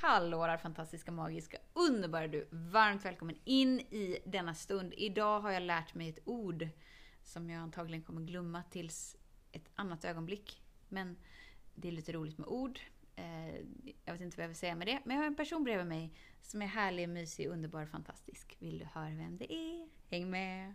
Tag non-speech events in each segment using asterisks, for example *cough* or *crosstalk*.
Hallå fantastiska, magiska, underbara du! Varmt välkommen in i denna stund. Idag har jag lärt mig ett ord som jag antagligen kommer glömma tills ett annat ögonblick. Men det är lite roligt med ord. Eh, jag vet inte vad jag vill säga med det, men jag har en person bredvid mig som är härlig, mysig, underbar, fantastisk. Vill du höra vem det är? Häng med!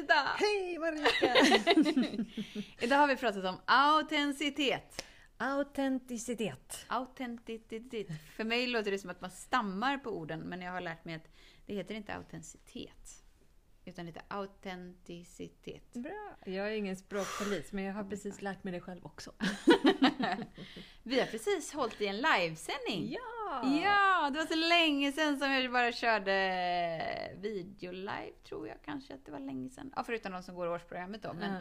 Hej Lucita! Hej Marika! *laughs* Idag har vi pratat om autenticitet. Autenticitet. Autenticitet. För mig låter det som att man stammar på orden, men jag har lärt mig att det heter inte autenticitet. Utan heter autenticitet. Bra. Jag är ingen språkpolis, men jag har precis lärt mig det själv också. *laughs* vi har precis hållit i en livesändning. Ja! Ja, det var så länge sedan som jag bara körde videolive, tror jag kanske att det var länge sedan. Ja, förutom de som går i årsprogrammet då. Men, Ja.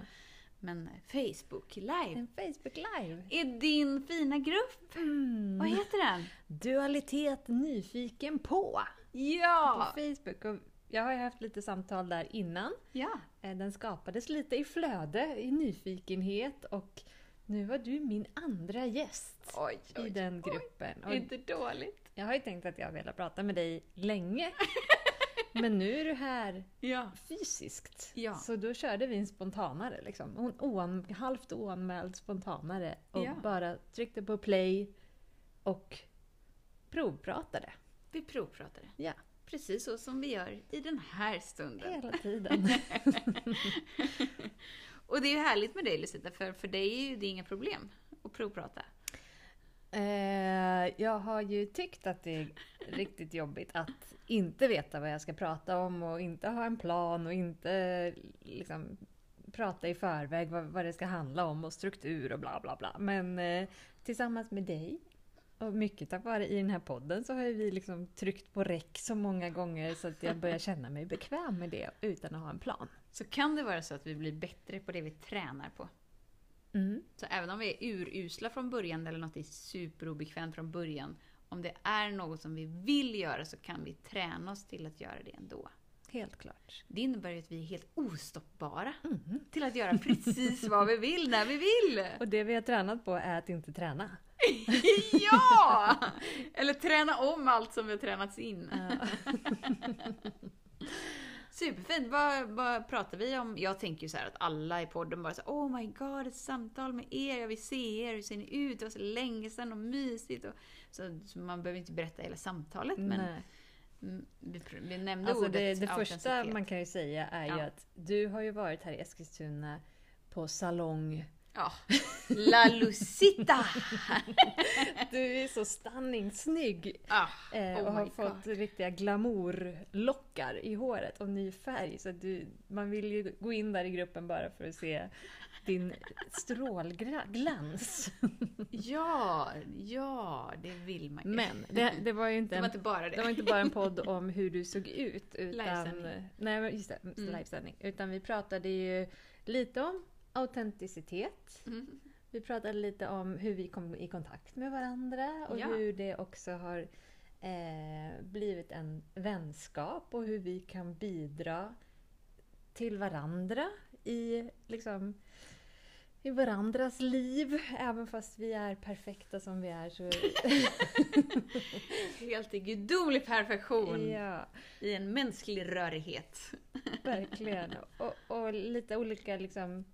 men Facebook live En Facebook live. är din fina grupp. Mm. Vad heter den? Dualitet nyfiken på. Ja! På Facebook. Och jag har ju haft lite samtal där innan. Ja. Eh, Den skapades lite i flöde, i nyfikenhet och nu var du min andra gäst Oj, i oj, den oj. gruppen. Och Inte dåligt. jag har ju tänkt att jag har velat prata med dig länge. *laughs* Men nu är du här Ja. fysiskt. Ja. Så då körde vi en spontanare. Liksom. Hon oan, halvt oanmäld spontanare. Och Ja. bara tryckte på play och provpratade. Vi provpratade. Ja, Precis så som vi gör i den här stunden. hela tiden. *laughs* Och det är ju härligt med dig Lucita, för för dig är ju det inga problem att provprata. eh, jag har ju tyckt att det är riktigt jobbigt att inte veta vad jag ska prata om och inte ha en plan och inte liksom prata i förväg vad, vad det ska handla om och struktur och bla bla bla. Men eh, tillsammans med dig och mycket tack vare i den här podden så har vi liksom tryckt på räck så många gånger så att jag börjar känna mig bekväm med det utan att ha en plan. Så kan det vara så att vi blir bättre på det vi tränar på. Mm. Så även om vi är urusla från början eller något är superobekvämt från början, om det är något som vi vill göra så kan vi träna oss till att göra det ändå. Helt klart. Det innebär ju att vi är helt ostoppbara Mm. till att göra precis vad vi vill, när vi vill! Och det vi har tränat på är att inte träna. *laughs* Ja! *laughs* Eller träna om allt som vi har tränats in. Ja. *laughs* Superfint. Vad, vad pratar vi om? Jag tänker ju så att alla i podden bara så här, Oh my god, ett samtal med er, jag vill se er, hur ser ni ut? Det var så länge sedan och mysigt. Och, så, så man behöver inte berätta hela samtalet, men Nej. Mm, vi, vi nämnde Alltså ordet det, det första man kan ju säga är ju Ja. att du har ju varit här i Eskilstuna på salong. Ja. La Lucita! *laughs* Du är så stunning snygg ah, eh, oh och har fått God. riktiga glamourlockar i håret och ny färg. Så du, man vill ju gå in där i gruppen bara för att se din strålglans. Ja, ja, det vill man ju. Men det, det var ju inte det var en inte bara det. Det var inte bara en podd om hur du såg ut. Utan, Livesändning. nej, just det. Mm. Livesändning. Utan vi pratade ju lite om autenticitet. Mm. Vi pratade lite om hur vi kom i kontakt med varandra och Ja. hur det också har eh, blivit en vänskap och hur vi kan bidra till varandra i, liksom, i varandras liv. Även fast vi är perfekta som vi är så... *laughs* Helt i gudomlig perfektion ja. i en mänsklig rörighet. Verkligen. Och, och lite olika liksom,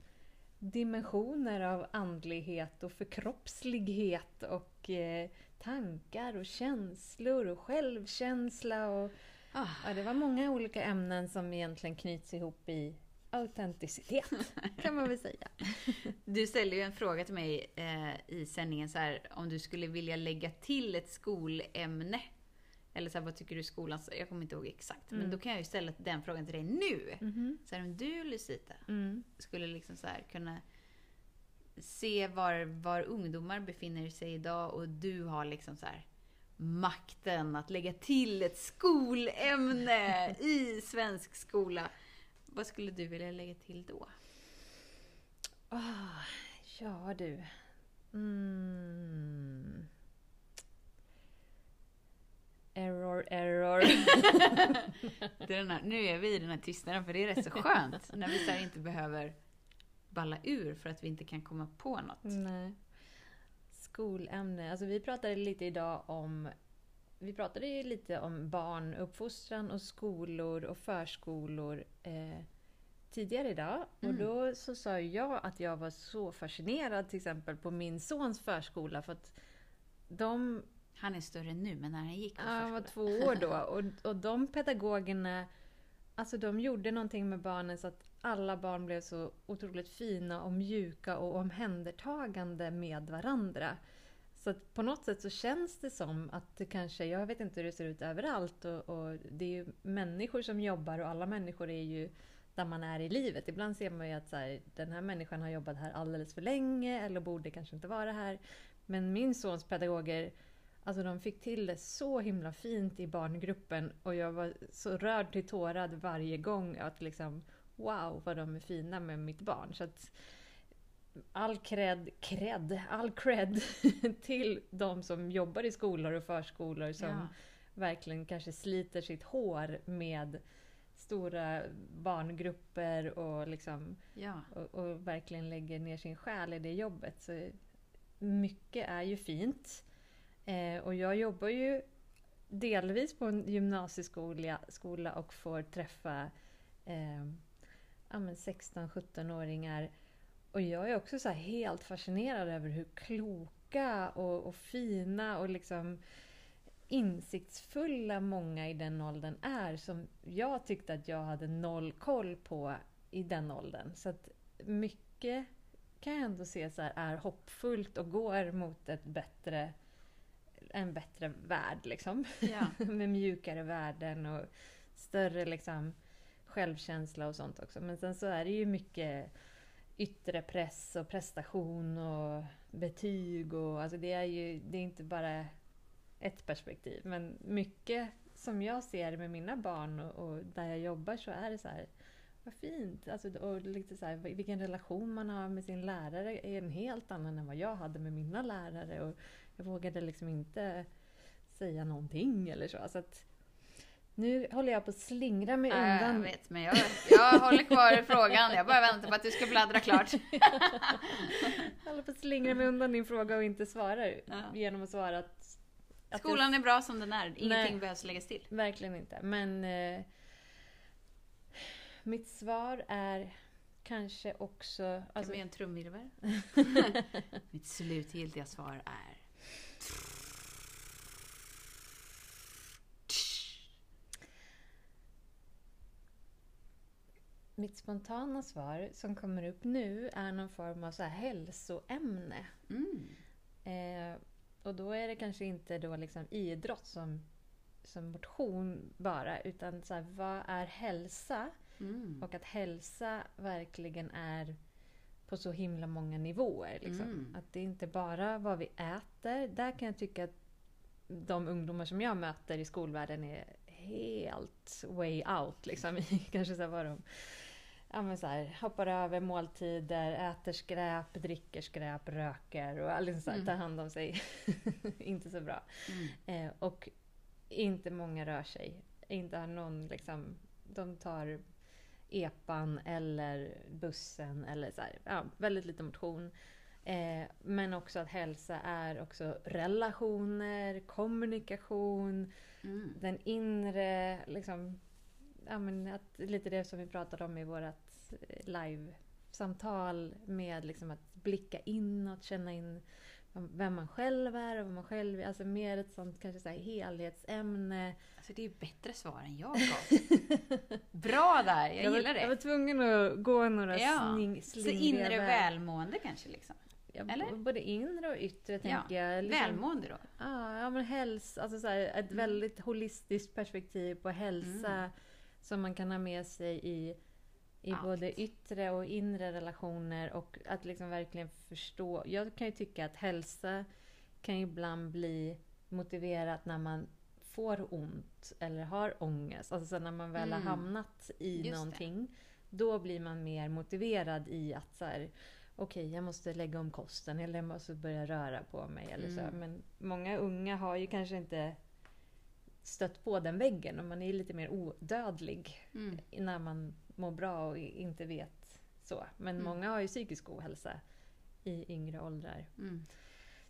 dimensioner av andlighet och förkroppslighet och eh, tankar och känslor och självkänsla. Och, Ah, ja, det var många olika ämnen som egentligen knyts ihop i autenticitet, *laughs* kan man väl säga. Du ställde ju en fråga till mig eh, i sändningen så här, om du skulle vilja lägga till ett skolämne. Eller så här, vad tycker du skolan... Jag kommer inte ihåg exakt. Men Mm. då kan jag ju ställa den frågan till dig nu. Mhm. Så här, om du Lucita Mm. skulle liksom så här kunna se var, var ungdomar befinner sig idag och du har liksom så här makten att lägga till ett skolämne *laughs* i svensk skola. Vad skulle du vilja lägga till då? Oh, ja du. Mm. Error, error. *laughs* det är här, nu är vi i den här tystnaden för det är rätt så skönt när vi så inte behöver balla ur för att vi inte kan komma på något. Nej. Skolämne. Alltså vi pratade lite idag om vi pratade ju lite om barn, uppfostran och skolor och förskolor eh, tidigare idag. Mm. Och då så sa jag att jag var så fascinerad till exempel på min sons förskola. För att de... Han är större nu, men när han gick på förskola? Han var två år då. Och, och de pedagogerna, alltså de gjorde någonting med barnen så att alla barn blev så otroligt fina och mjuka och omhändertagande med varandra. Så att på något sätt så känns det som att det kanske, jag vet inte hur det ser ut överallt och, och det är ju människor som jobbar och alla människor är ju där man är i livet. Ibland ser man ju att så här, den här människan har jobbat här alldeles för länge eller borde kanske inte vara här. Men min sons pedagoger, alltså de fick till det så himla fint i barngruppen och jag var så rörd till tårad varje gång att liksom wow vad de är fina med mitt barn. Så att, all cred, cred, all cred *laughs* till de som jobbar i skolor och förskolor som ja. verkligen kanske sliter sitt hår med stora barngrupper och, liksom, ja. och, och, verkligen lägger ner sin själ i det jobbet. Så mycket är ju fint. Eh, och jag jobbar ju delvis på en gymnasieskola skola och får träffa eh, ja, 16-17-åringar. Och jag är också så helt fascinerad över hur kloka och, och fina och liksom insiktsfulla många i den åldern är som jag tyckte att jag hade noll koll på i den åldern. Så att mycket kan jag ändå se så här, är hoppfullt och går mot ett bättre, en bättre värld. Liksom. Ja. *laughs* Med mjukare värden och större liksom, självkänsla och sånt också. Men sen så är det ju mycket yttre press och prestation och betyg. Och, alltså det är ju det är inte bara ett perspektiv. Men mycket som jag ser med mina barn och, och där jag jobbar så är det så här, vad fint! Alltså, och lite så här, vilken relation man har med sin lärare är en helt annan än vad jag hade med mina lärare. Och jag vågade liksom inte säga någonting eller så. så att, nu håller jag på att slingra mig undan. Jag vet, men jag, jag håller kvar i frågan. Jag bara väntar på att du ska bladdra klart. *laughs* jag håller på att slingra mig undan din fråga och inte svarar. Ja. Genom att svara att Skolan är bra som den är. Ingenting Nej, behövs läggas till. Verkligen inte. Men eh, mitt svar är kanske också... Kan alltså, vi göra en trumvirvel? *laughs* mitt slutgiltiga svar är... Mitt spontana svar som kommer upp nu är någon form av så här hälsoämne. Mm. Eh, och då är det kanske inte då liksom idrott som, som motion bara, utan så här, vad är hälsa? Mm. Och att hälsa verkligen är på så himla många nivåer. Liksom. Mm. Att det inte bara vad vi äter. Där kan jag tycka att de ungdomar som jag möter i skolvärlden är helt way out. Liksom, *laughs* kanske så vad de ja, men så här, hoppar över måltider, äter skräp, dricker skräp, röker och liksom så här, mm. tar hand om sig. *laughs* inte så bra. Mm. Eh, och inte många rör sig. Inte har någon liksom, de tar epan eller bussen eller så här, ja, väldigt lite motion. Eh, men också att hälsa är också relationer, kommunikation, mm. den inre liksom, ja, men att, lite det som vi pratade om i vårt live-samtal med liksom att blicka inåt, känna in vem man själv är och vad man själv är. Alltså mer ett sånt kanske så här helhetsämne. Alltså det är bättre svar än jag gav. *laughs* Bra där, jag, jag gillar var, det. Jag var tvungen att gå några ja. sling, Så inre välmående kanske liksom? Ja, Eller? Både inre och yttre tänker ja. jag. Liksom, Välmående då? Ja, ja men hälsa, alltså så här, ett mm. väldigt holistiskt perspektiv på hälsa. Mm som man kan ha med sig i, I Allt. både yttre och inre relationer och att liksom verkligen förstå. Jag kan ju tycka att hälsa kan ju ibland bli motiverat när man får ont eller har ångest. Alltså så när man väl Mm. har hamnat i Just det. någonting. Då blir man mer motiverad i att så här, okej jag måste lägga om kosten eller jag måste börja röra på mig. Eller så. Mm. Men många unga har ju kanske inte stött på den väggen och man är lite mer odödlig Mm. när man mår bra och inte vet så. Men Mm. många har ju psykisk ohälsa i yngre åldrar. Mm.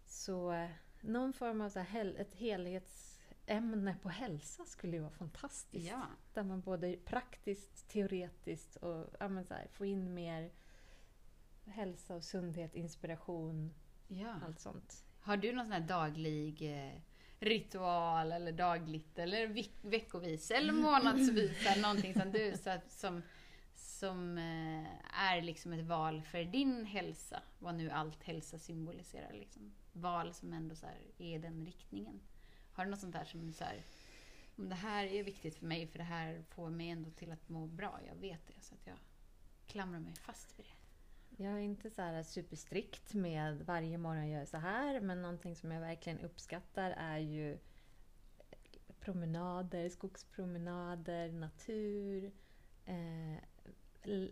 Så eh, någon form av så här, ett helhetsämne på hälsa skulle ju vara fantastiskt. Ja. Där man både praktiskt, teoretiskt och ja, men så här, få in mer hälsa och sundhet, inspiration, ja. allt sånt. Har du någon sån här daglig eh, ritual eller dagligt eller veck- veckovis eller *laughs* månadsvis eller någonting som du så att, som, som eh, är liksom ett val för din hälsa? Vad nu allt hälsa symboliserar liksom. Val som ändå så här är den riktningen. Har du något sånt där som så här, om det här är viktigt för mig för det här får mig ändå till att må bra. Jag vet det så att jag klamrar mig fast vid det. Jag är inte så här superstrikt med varje morgon gör jag så här, men någonting som jag verkligen uppskattar är ju promenader, skogspromenader, natur, eh,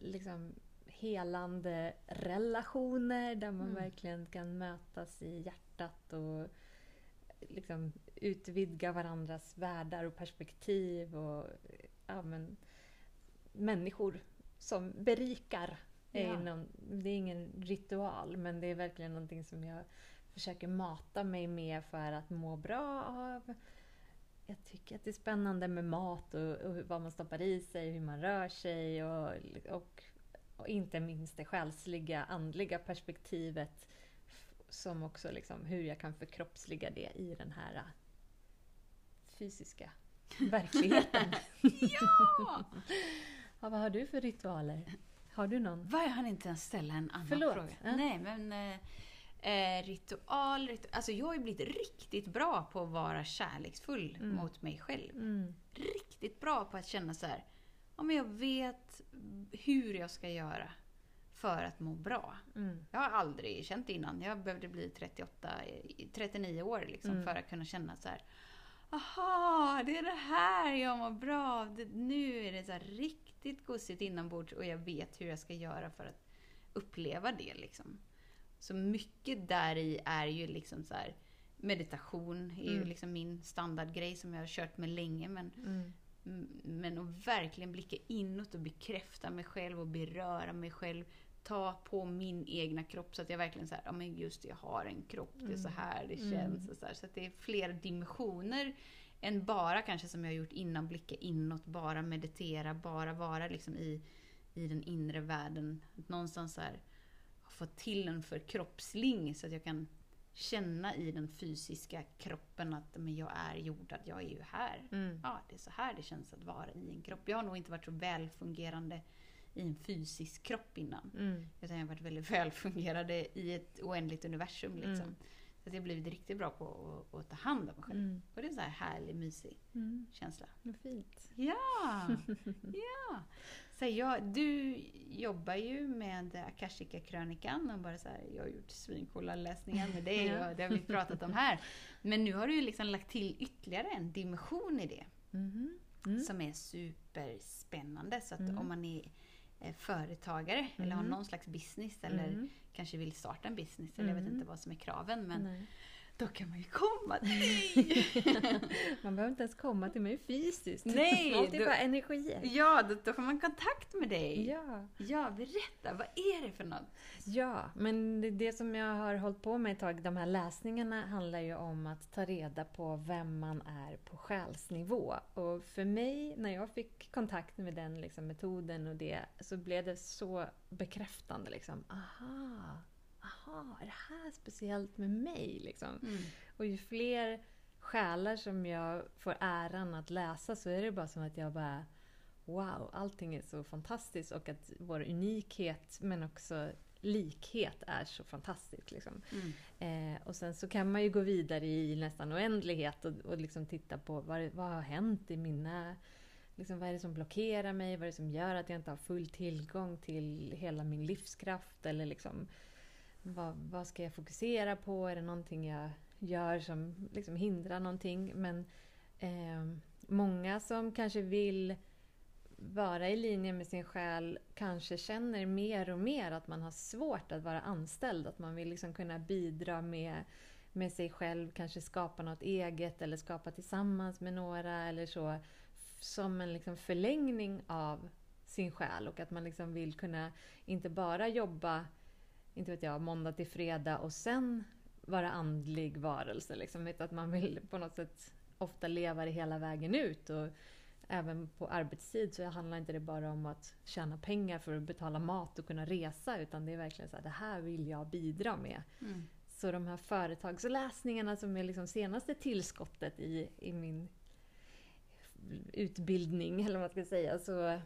liksom helande relationer där man Mm. verkligen kan mötas i hjärtat och liksom utvidga varandras världar och perspektiv och ja, men, människor som berikar. Ja. någon, det är ingen ritual men det är verkligen någonting som jag försöker mata mig med för att må bra av. Jag tycker att det är spännande med mat och, och vad man stoppar i sig, hur man rör sig och, och, och inte minst det själsliga, andliga perspektivet som också liksom hur jag kan förkroppsliga det i den här fysiska verkligheten. *laughs* Ja! *laughs* ja, vad har du för ritualer? Har du någon? Vad jag hann inte ens ställa en annan Förlåt. fråga. Ja. Nej, men eh, eh, ritual, ritu- Alltså jag har ju blivit riktigt bra på att vara kärleksfull Mm. mot mig själv. Mm. Riktigt bra på att känna så här. Ja, men jag vet hur jag ska göra för att må bra. Mm. Jag har aldrig känt det innan. Jag behövde bli 38, i- 39 år liksom Mm. för att kunna känna så här. Aha, det är det här jag mår bra av. Nu är det så här riktigt gosigt inombords och jag vet hur jag ska göra för att uppleva det. Liksom. Så mycket där i är ju liksom så här meditation är ju Mm. liksom min standardgrej som jag har kört med länge. Men, Mm. men att verkligen blicka inåt och bekräfta mig själv och beröra mig själv. Ta på min egna kropp så att jag verkligen så här, ja men just det, jag har en kropp, det är så här det Mm. känns. Och så, här, så att det är fler dimensioner än bara kanske som jag har gjort innan, blicka inåt, bara meditera, bara vara liksom i, i den inre världen. Någonstans så här, fått till en förkroppsling så att jag kan känna i den fysiska kroppen att men jag är jordad, jag är ju här. Mm. Ja, det är så här det känns att vara i en kropp. Jag har nog inte varit så välfungerande i en fysisk kropp innan. Mm. Utan jag har varit väldigt *laughs* välfungerande i ett oändligt universum. Liksom. Mm. Så att jag har blivit riktigt bra på att, att ta hand om mig själv. Mm. Och det är en så här härlig, mysig Mm. känsla. Vad fint. Ja! *laughs* ja. Så jag, du jobbar ju med Akashika-krönikan och bara så här, jag har gjort svincoola läsningar med dig och det har vi pratat om här. Men nu har du ju liksom lagt till ytterligare en dimension i det Mhm. Mm. som är superspännande. Så att Mm. om man är eh, företagare eller har Mm. någon slags business eller Mm. kanske vill starta en business eller jag vet Mm. inte vad som är kraven men Nej. Då kan man ju komma till dig! Man behöver inte ens komma till mig fysiskt. Nej, Allt är du- bara energier. ja, då, då får man kontakt med dig. Ja. Ja, berätta. Vad är det för något? ja, men det, det som jag har hållit på med ett tag, de här läsningarna handlar ju om att ta reda på vem man är på själsnivå. Och för mig, när jag fick kontakt med den liksom, metoden och det, så blev det så bekräftande. Liksom. Aha, aha, är det här speciellt med mig? Liksom. Och ju fler själar som jag får äran att läsa så är det bara som att jag bara Wow, allting är så fantastiskt och att vår unikhet men också likhet är så fantastiskt. Liksom. Mm. Eh, och sen så kan man ju gå vidare i nästan oändlighet och, och liksom titta på vad, vad har hänt i mina liksom, vad är det som blockerar mig? Vad är det som gör att jag inte har full tillgång till hela min livskraft? Eller liksom, vad, vad ska jag fokusera på? Är det någonting jag gör som liksom hindrar någonting? Men eh, många som kanske vill vara i linje med sin själ kanske känner mer och mer att man har svårt att vara anställd. Att man vill liksom kunna bidra med, med sig själv, kanske skapa något eget eller skapa tillsammans med några eller så. Som en liksom förlängning av sin själ och att man liksom vill kunna inte bara jobba inte vet jag, måndag till fredag och sen vara andlig varelse. Liksom, att man vill på något sätt ofta leva det hela vägen ut. Och även på arbetstid så handlar inte det bara om att tjäna pengar för att betala mat och kunna resa utan det är verkligen så här, det här vill jag bidra med. Mm. Så de här företagsläsningarna som är liksom senaste tillskottet i, i min utbildning, eller vad man ska säga, så,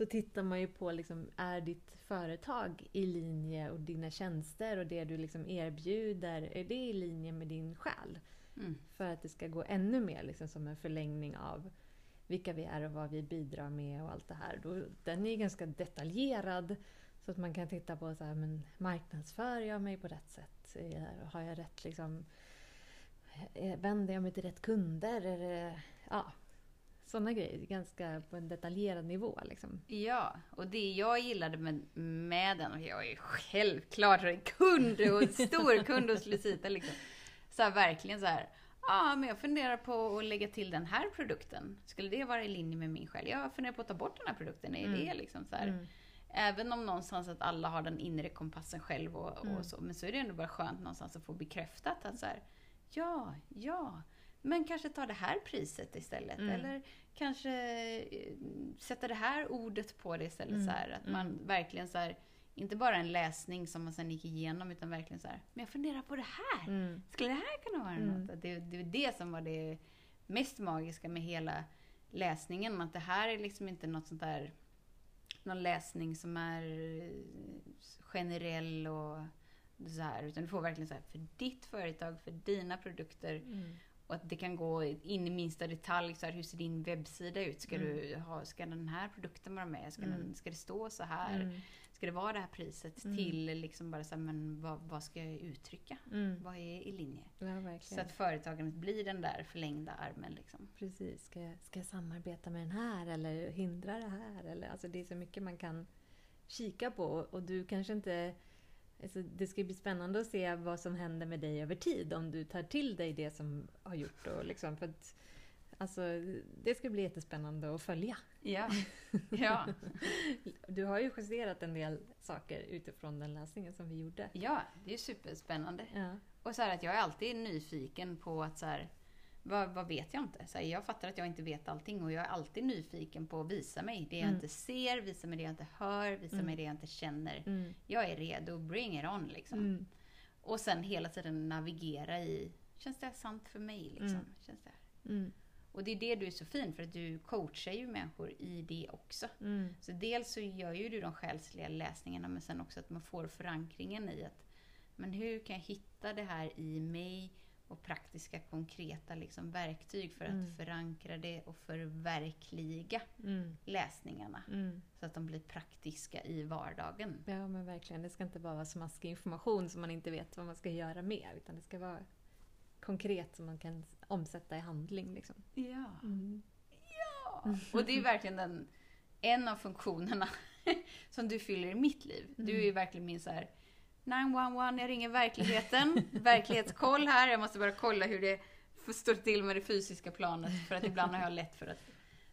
så tittar man ju på liksom, är ditt företag i linje och dina tjänster och det du liksom erbjuder, är det i linje med din själ? Mm. För att det ska gå ännu mer liksom, som en förlängning av vilka vi är och vad vi bidrar med och allt det här. Då, den är ganska detaljerad. Så att man kan titta på så här, men marknadsför jag mig på rätt sätt? Har jag rätt liksom... Vänder jag mig till rätt kunder? Det, ja, sådana grejer. Ganska på en detaljerad nivå. Liksom. Ja, och det jag gillade med, med den, och jag är självklart en kund och en stor kund hos Lucita liksom. Så här, verkligen så här, ja men jag funderar på att lägga till den här produkten. Skulle det vara i linje med min själ? Jag funderar på att ta bort den här produkten. Är Mm. det liksom så? Mm. Även om någonstans att alla har den inre kompassen själv och, Mm. och så. Men så är det ändå bara skönt någonstans att få bekräftat att så här, ja, ja. Men kanske ta det här priset istället. Mm. Eller kanske eh, sätta det här ordet på det istället. Mm. Så här, att man verkligen så här, inte bara en läsning som man sen gick igenom utan verkligen så här, men jag funderar på det här. Mm. Skulle det här kunna vara Mm. något? Det, det är det som var det mest magiska med hela läsningen. Att det här är liksom inte något sånt där någon läsning som är eh, generell och så här. Utan du får verkligen så här, för ditt företag, för dina produkter. Mm. Och att det kan gå in i minsta detalj. Så här, hur ser din webbsida ut? Ska, du ha, ska den här produkten vara med? Ska, Mm. den, ska det stå så här? Mm. Ska det vara det här priset? Mm. Till liksom bara så här, men vad, vad ska jag uttrycka? Mm. Vad är i linje? Ja, Så att företagandet blir den där förlängda armen. Liksom. Precis. Ska jag, ska jag samarbeta med den här eller hindra det här? Eller, alltså det är så mycket man kan kika på. Och du kanske inte... Alltså det ska bli spännande att se vad som händer med dig över tid om du tar till dig det som har gjort. Och liksom, för att, alltså, det ska bli jättespännande att följa. Ja. *laughs* ja. Du har ju justerat en del saker utifrån den läsningen som vi gjorde. ja, det är superspännande. Ja. Och så här att jag är alltid nyfiken på att så här, vad, vad vet jag inte? Så här, jag fattar att jag inte vet allting och jag är alltid nyfiken på att visa mig det jag Mm. inte ser, visa mig det jag inte hör, visa Mm. mig det jag inte känner. Mm. Jag är redo, bring it on liksom. Mm. Och sen hela tiden navigera i, känns det här sant för mig liksom? Mm. Känns det här? Mm. Och det är det du är så fin för att du coachar ju människor i det också. Så dels så gör ju du de själsliga läsningarna men sen också att man får förankringen i att men hur kan jag hitta det här i mig och praktiska konkreta liksom, verktyg för att Mm. förankra det och förverkliga Mm. läsningarna Mm. så att de blir praktiska i vardagen. Ja men verkligen. Det ska inte bara vara smaskig information som man inte vet vad man ska göra med. Utan det ska vara konkret som man kan omsätta i handling. Liksom. Ja. Mm. ja. Och det är verkligen den, en av funktionerna *laughs* som du fyller i mitt liv. Du är ju verkligen min så här 911, jag ringer verkligheten. *laughs* Verklighetskoll här. Jag måste bara kolla hur det får stå till med det fysiska planet. För att ibland har jag lätt för att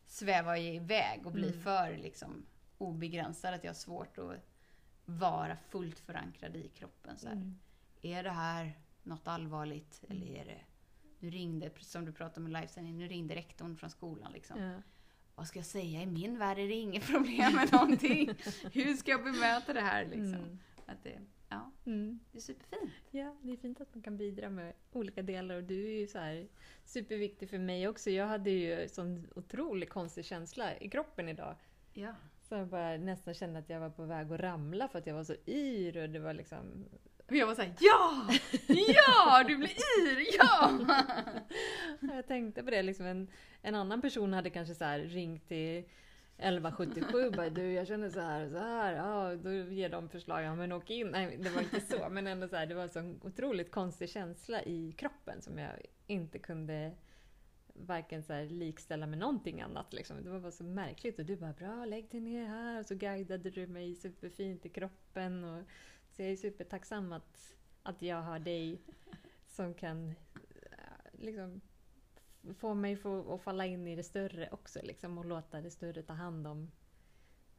sväva iväg och bli Mm. för liksom, obegränsad. Att jag har svårt att vara fullt förankrad i kroppen. Så. Mm. Är det här något allvarligt? Mm. Eller är det... Nu ringde, som du pratade med livesändning, nu ringde rektorn från skolan. Liksom. Ja. Vad ska jag säga? I min värld är det inget problem med någonting. *laughs* Hur ska jag bemöta det här? Liksom? Mm. Att det, ja, Mm. det är superfint. Ja, det är fint att man kan bidra med olika delar och du är ju så här superviktig för mig också. Jag hade ju sån otroligt konstig känsla i kroppen idag. Ja. Så jag bara nästan kände att jag var på väg att ramla för att jag var så yr och det var liksom... Och jag var såhär, ja! Ja! Du blir yr! Ja! *laughs* Jag tänkte på det. Liksom en, en annan person hade kanske så ringt till 1177 bara du jag känner så här och så här. Ja, då ger de förslag. Ja men åk in. Nej det var inte så. Men ändå så här, det var en sån otroligt konstig känsla i kroppen som jag inte kunde varken så här likställa med någonting annat. Liksom. Det var bara så märkligt. Och du bara bra, lägg dig ner här. Och så guidade du mig superfint i kroppen. Och, så jag är supertacksam att, att jag har dig som kan liksom, få mig att falla in i det större också. Liksom, och låta det större ta hand om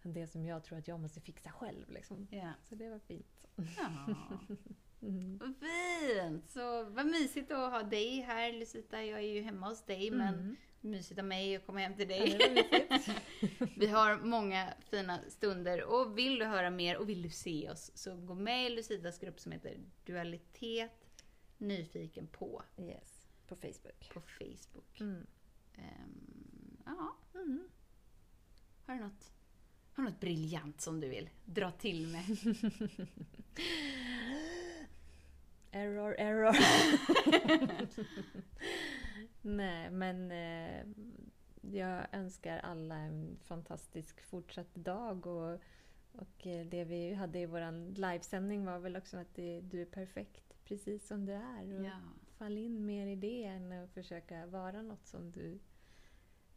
det som jag tror att jag måste fixa själv. Liksom. Ja. Så det var fint. Ja. *laughs* Mm. Vad fint! Så vad mysigt att ha dig här Lucita. Jag är ju hemma hos dig men Mm. mysigt av mig att komma hem till Ja, dig. mysigt. *laughs* Vi har många fina stunder och vill du höra mer och vill du se oss så gå med i Lucitas grupp som heter Dualitet Nyfiken på yes, på Facebook. på Facebook. Mm. Ehm, ja, Mm. har du något, har du något briljant som du vill dra till med? *laughs* Error, error. *laughs* Nej, men eh, jag önskar alla en fantastisk fortsatt dag. Och, och eh, det vi hade i vår livesändning var väl också att det, du är perfekt precis som du är. Och Ja. Fall in mer i det än att försöka vara något som du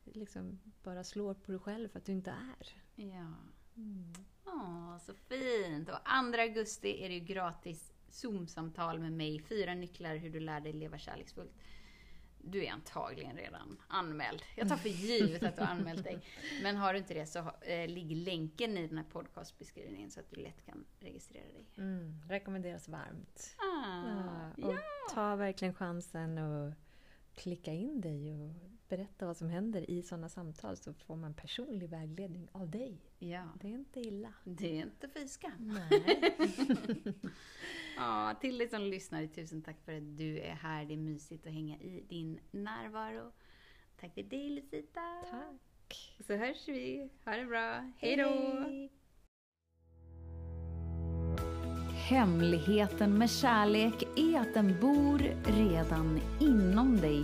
liksom bara slår på dig själv för att du inte är. ja. Mm. Åh, så fint! Och 2 augusti är det ju gratis Zoom-samtal med mig. Fyra nycklar hur du lär dig leva kärleksfullt. Du är antagligen redan anmäld. Jag tar för givet att du har anmält dig. Men har du inte det så eh, ligger länken i den här podcastbeskrivningen så att du lätt kan registrera dig. Mm. Rekommenderas varmt. Ah, Ja, och ta verkligen chansen och klicka in dig och berätta vad som händer i sådana samtal så får man personlig vägledning av dig. ja. Det är inte illa. Det är inte fy skam. Nej. *laughs* Ja, till dig som lyssnar, tusen tack för att du är här. Det är mysigt att hänga i din närvaro. Tack till dig Lucita. Tack. Så hörs vi. Ha det bra. Hej då! Hemligheten med kärlek är att den bor redan inom dig.